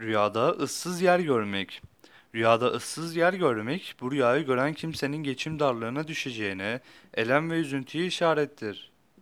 Rüyada ıssız yer görmek. Rüyada ıssız yer görmek, bu rüyayı gören kimsenin geçim darlığına düşeceğine, elem ve üzüntüye işarettir.